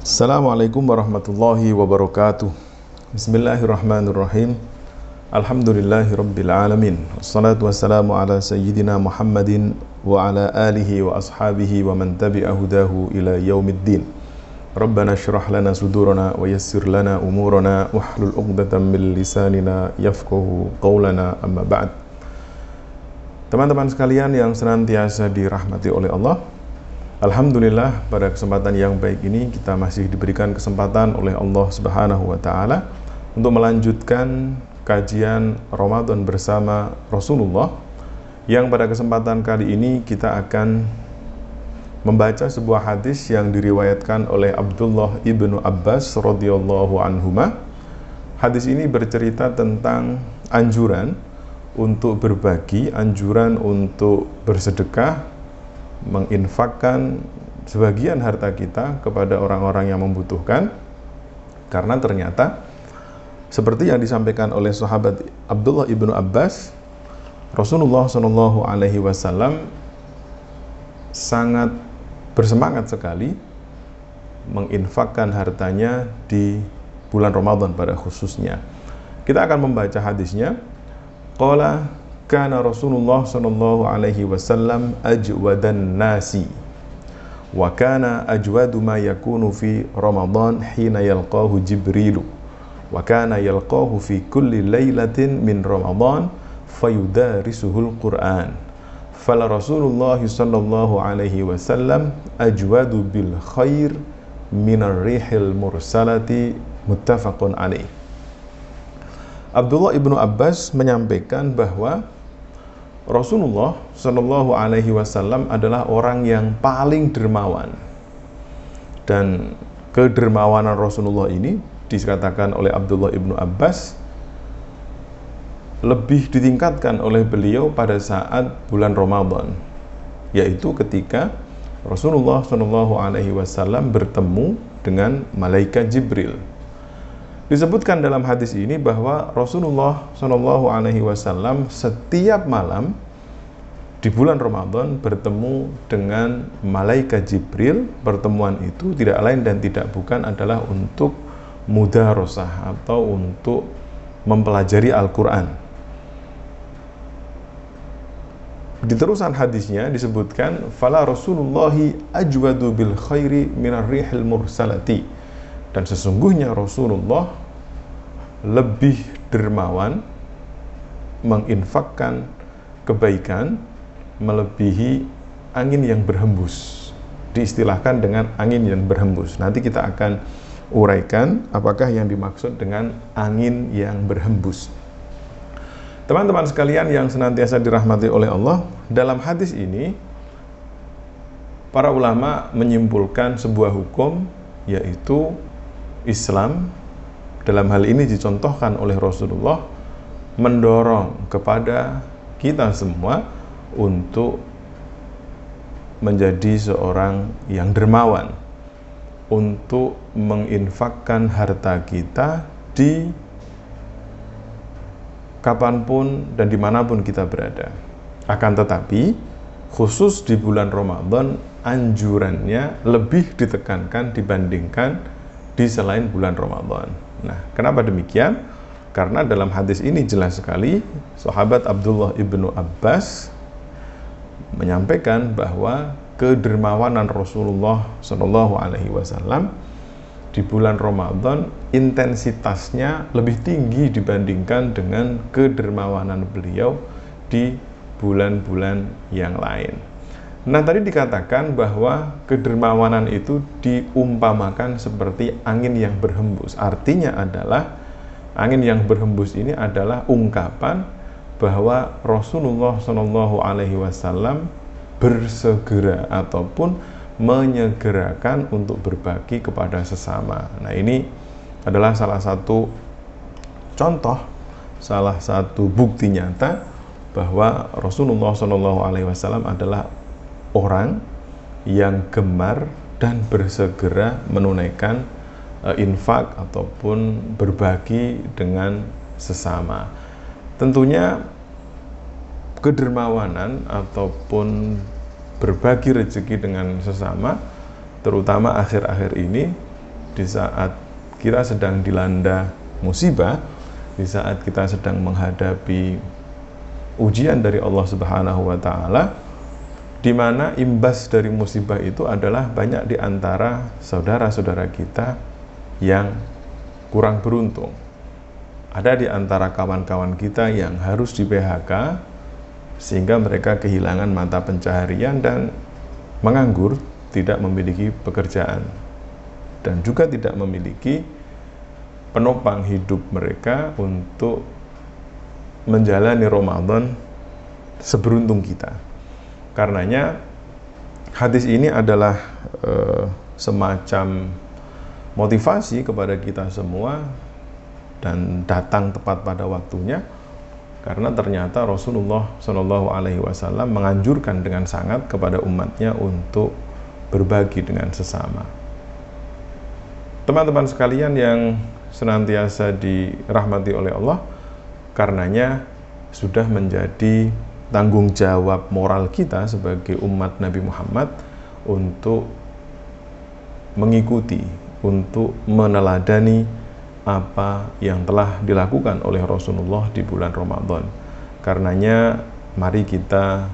Assalamualaikum warahmatullahi wabarakatuh. Bismillahirrahmanirrahim. Alhamdulillahi rabbil alamin. Wassalatu wassalamu ala sayyidina Muhammadin Wa ala alihi wa ashabihi wa man tabi'a ila yaumiddin. Rabbana syrah lana sudurana wa yassir lana umurana Wahlul uqdatan min lisanina yafqahu qawlana. Amma ba'd. Teman-teman sekalian yang senantiasa dirahmati oleh Allah Alhamdulillah pada kesempatan yang baik ini kita masih diberikan kesempatan oleh Allah Subhanahu wa taala untuk melanjutkan kajian Ramadan bersama Rasulullah yang pada kesempatan kali ini kita akan membaca sebuah hadis yang diriwayatkan oleh Abdullah ibnu Abbas radhiyallahu anhuma. Hadis ini bercerita tentang anjuran untuk berbagi, anjuran untuk bersedekah, menginfakkan sebagian harta kita kepada orang-orang yang membutuhkan karena ternyata seperti yang disampaikan oleh sahabat Abdullah ibnu Abbas Rasulullah Shallallahu Alaihi Wasallam sangat bersemangat sekali menginfakkan hartanya di bulan Ramadan pada khususnya. Kita akan membaca hadisnya. Qala kana Rasulullah sallallahu alaihi wasallam ajwadan nasi. Wa kana ajwadu ma yakunu fi Ramadan hina yalqahu Jibril. Wa kana yalqahu fi kulli lailatin min Ramadan fayudarisuhul Qur'an. Fala Rasulullah sallallahu alaihi wasallam ajwadu bil khair min ar-rihil mursalati muttafaqun alaih. Abdullah ibnu Abbas menyampaikan bahwa Rasulullah Shallallahu Alaihi Wasallam adalah orang yang paling dermawan. Dan kedermawanan Rasulullah ini dikatakan oleh Abdullah ibnu Abbas lebih ditingkatkan oleh beliau pada saat bulan Ramadan yaitu ketika Rasulullah Shallallahu Alaihi Wasallam bertemu dengan malaikat Jibril Disebutkan dalam hadis ini bahwa Rasulullah Shallallahu Alaihi Wasallam setiap malam di bulan Ramadan bertemu dengan malaikat Jibril. Pertemuan itu tidak lain dan tidak bukan adalah untuk mudarosah atau untuk mempelajari Al-Quran. Di terusan hadisnya disebutkan, "Fala Rasulullahi ajwadu bil khairi minar rihil mursalati." Dan sesungguhnya Rasulullah lebih dermawan menginfakkan kebaikan melebihi angin yang berhembus. Diistilahkan dengan angin yang berhembus. Nanti kita akan uraikan apakah yang dimaksud dengan angin yang berhembus. Teman-teman sekalian yang senantiasa dirahmati oleh Allah, dalam hadis ini para ulama menyimpulkan sebuah hukum yaitu Islam dalam hal ini dicontohkan oleh Rasulullah mendorong kepada kita semua untuk menjadi seorang yang dermawan untuk menginfakkan harta kita di kapan pun dan di mana pun kita berada. Akan tetapi khusus di bulan Ramadan anjurannya lebih ditekankan dibandingkan di selain bulan Ramadan. Nah, kenapa demikian? Karena dalam hadis ini jelas sekali sahabat Abdullah ibnu Abbas menyampaikan bahwa kedermawanan Rasulullah Shallallahu Alaihi Wasallam di bulan Ramadan intensitasnya lebih tinggi dibandingkan dengan kedermawanan beliau di bulan-bulan yang lain. Nah, tadi dikatakan bahwa kedermawanan itu diumpamakan seperti angin yang berhembus. Artinya adalah angin yang berhembus ini adalah ungkapan bahwa Rasulullah Shallallahu Alaihi Wasallam bersegera ataupun menyegerakan untuk berbagi kepada sesama. Nah, ini adalah salah satu contoh, salah satu bukti nyata bahwa Rasulullah Shallallahu Alaihi Wasallam adalah orang yang gemar dan bersegera menunaikan uh, infak ataupun berbagi dengan sesama. Tentunya kedermawanan ataupun berbagi rezeki dengan sesama terutama akhir-akhir ini di saat kita sedang dilanda musibah, di saat kita sedang menghadapi ujian dari Allah Subhanahu wa taala di mana imbas dari musibah itu adalah banyak di antara saudara-saudara kita yang kurang beruntung. Ada di antara kawan-kawan kita yang harus di PHK sehingga mereka kehilangan mata pencaharian dan menganggur, tidak memiliki pekerjaan dan juga tidak memiliki penopang hidup mereka untuk menjalani Ramadan seberuntung kita. Karenanya hadis ini adalah e, semacam motivasi kepada kita semua dan datang tepat pada waktunya karena ternyata Rasulullah Shallallahu Alaihi Wasallam menganjurkan dengan sangat kepada umatnya untuk berbagi dengan sesama. Teman-teman sekalian yang senantiasa dirahmati oleh Allah, karenanya sudah menjadi tanggung jawab moral kita sebagai umat Nabi Muhammad untuk mengikuti, untuk meneladani apa yang telah dilakukan oleh Rasulullah di bulan Ramadan. Karenanya mari kita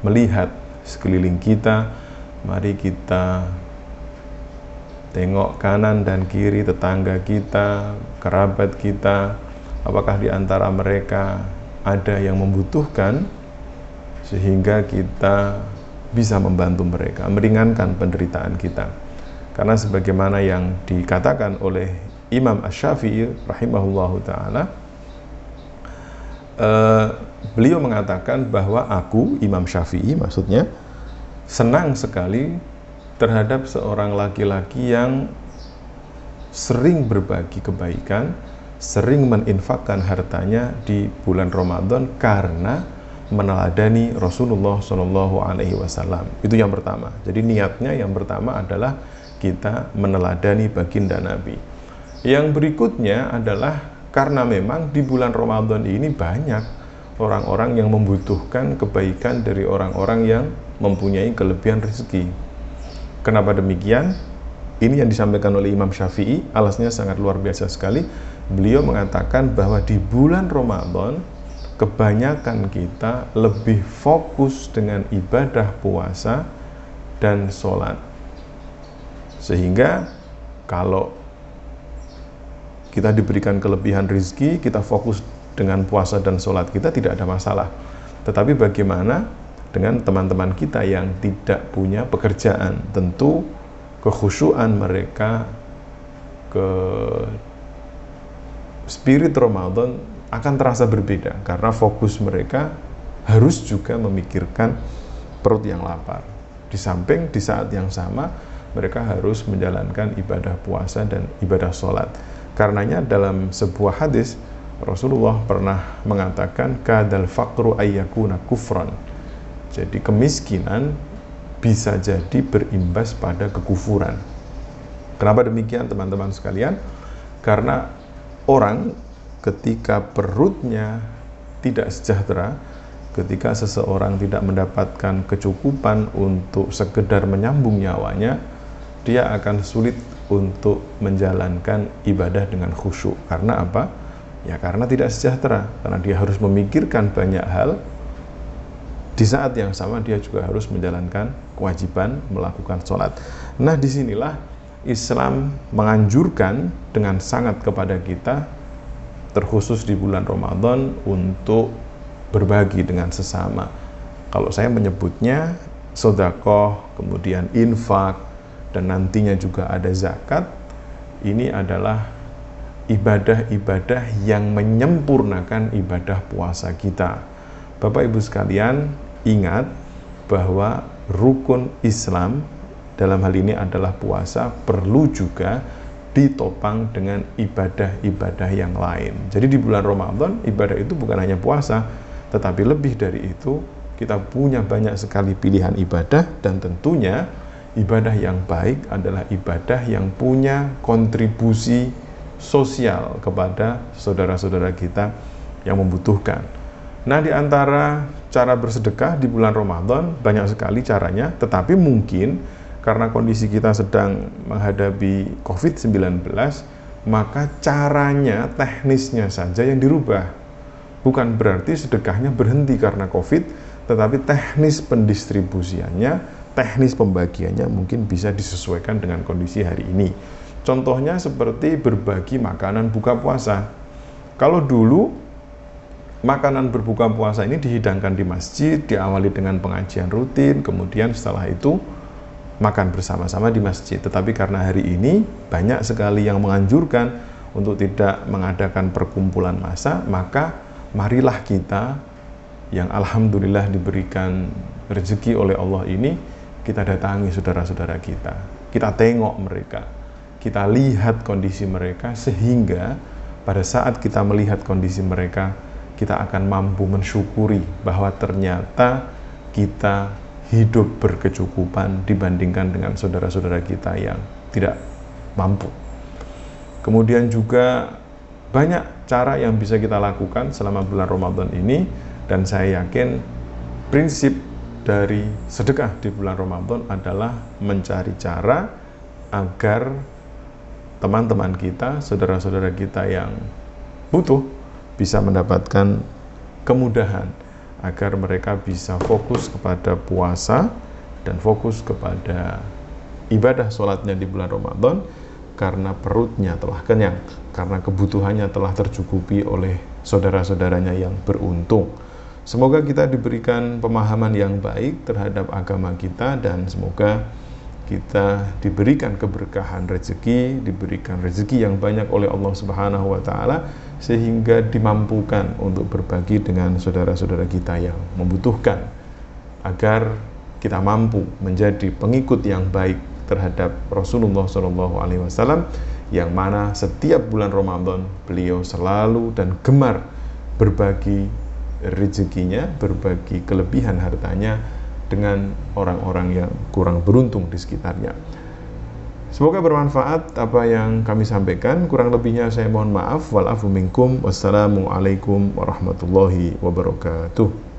melihat sekeliling kita, mari kita tengok kanan dan kiri tetangga kita, kerabat kita, apakah di antara mereka ada yang membutuhkan sehingga kita bisa membantu mereka, meringankan penderitaan kita. Karena sebagaimana yang dikatakan oleh Imam Ash-Syafi'i rahimahullahu taala uh, beliau mengatakan bahwa aku Imam Syafi'i maksudnya senang sekali terhadap seorang laki-laki yang sering berbagi kebaikan, sering meninfakkan hartanya di bulan Ramadan karena meneladani Rasulullah Shallallahu Alaihi Wasallam. Itu yang pertama. Jadi niatnya yang pertama adalah kita meneladani baginda Nabi. Yang berikutnya adalah karena memang di bulan Ramadan ini banyak orang-orang yang membutuhkan kebaikan dari orang-orang yang mempunyai kelebihan rezeki. Kenapa demikian? Ini yang disampaikan oleh Imam Syafi'i, alasnya sangat luar biasa sekali. Beliau mengatakan bahwa di bulan Ramadan kebanyakan kita lebih fokus dengan ibadah puasa dan sholat. Sehingga kalau kita diberikan kelebihan rizki, kita fokus dengan puasa dan sholat kita tidak ada masalah. Tetapi bagaimana dengan teman-teman kita yang tidak punya pekerjaan? Tentu kekhusyuan mereka ke spirit Ramadan akan terasa berbeda karena fokus mereka harus juga memikirkan perut yang lapar. Di samping di saat yang sama mereka harus menjalankan ibadah puasa dan ibadah sholat. Karenanya dalam sebuah hadis Rasulullah pernah mengatakan kadal faqru ayyakuna kufran. Jadi kemiskinan bisa jadi berimbas pada kekufuran. Kenapa demikian teman-teman sekalian? Karena orang ketika perutnya tidak sejahtera, ketika seseorang tidak mendapatkan kecukupan untuk sekedar menyambung nyawanya, dia akan sulit untuk menjalankan ibadah dengan khusyuk. Karena apa? Ya karena tidak sejahtera, karena dia harus memikirkan banyak hal. Di saat yang sama dia juga harus menjalankan kewajiban melakukan sholat. Nah di sinilah Islam menganjurkan dengan sangat kepada kita, terkhusus di bulan Ramadan untuk berbagi dengan sesama. Kalau saya menyebutnya sodakoh, kemudian infak, dan nantinya juga ada zakat, ini adalah ibadah-ibadah yang menyempurnakan ibadah puasa kita. Bapak Ibu sekalian, ingat bahwa rukun Islam dalam hal ini adalah puasa perlu juga ditopang dengan ibadah-ibadah yang lain. Jadi di bulan Ramadan ibadah itu bukan hanya puasa, tetapi lebih dari itu kita punya banyak sekali pilihan ibadah dan tentunya ibadah yang baik adalah ibadah yang punya kontribusi sosial kepada saudara-saudara kita yang membutuhkan. Nah, di antara cara bersedekah di bulan Ramadan banyak sekali caranya, tetapi mungkin karena kondisi kita sedang menghadapi COVID-19, maka caranya, teknisnya saja yang dirubah. Bukan berarti sedekahnya berhenti karena COVID, tetapi teknis pendistribusiannya, teknis pembagiannya mungkin bisa disesuaikan dengan kondisi hari ini. Contohnya seperti berbagi makanan buka puasa. Kalau dulu makanan berbuka puasa ini dihidangkan di masjid, diawali dengan pengajian rutin, kemudian setelah itu makan bersama-sama di masjid. Tetapi karena hari ini banyak sekali yang menganjurkan untuk tidak mengadakan perkumpulan massa, maka marilah kita yang alhamdulillah diberikan rezeki oleh Allah ini, kita datangi saudara-saudara kita. Kita tengok mereka. Kita lihat kondisi mereka sehingga pada saat kita melihat kondisi mereka, kita akan mampu mensyukuri bahwa ternyata kita hidup berkecukupan dibandingkan dengan saudara-saudara kita yang tidak mampu. Kemudian juga banyak cara yang bisa kita lakukan selama bulan Ramadan ini dan saya yakin prinsip dari sedekah di bulan Ramadan adalah mencari cara agar teman-teman kita, saudara-saudara kita yang butuh bisa mendapatkan kemudahan agar mereka bisa fokus kepada puasa dan fokus kepada ibadah sholatnya di bulan Ramadan karena perutnya telah kenyang, karena kebutuhannya telah tercukupi oleh saudara-saudaranya yang beruntung. Semoga kita diberikan pemahaman yang baik terhadap agama kita dan semoga kita diberikan keberkahan rezeki, diberikan rezeki yang banyak oleh Allah Subhanahu wa taala sehingga dimampukan untuk berbagi dengan saudara-saudara kita yang membutuhkan agar kita mampu menjadi pengikut yang baik terhadap Rasulullah Shallallahu alaihi wasallam yang mana setiap bulan Ramadan beliau selalu dan gemar berbagi rezekinya, berbagi kelebihan hartanya dengan orang-orang yang kurang beruntung di sekitarnya. Semoga bermanfaat apa yang kami sampaikan. Kurang lebihnya saya mohon maaf. Walafu minkum. Wassalamualaikum warahmatullahi wabarakatuh.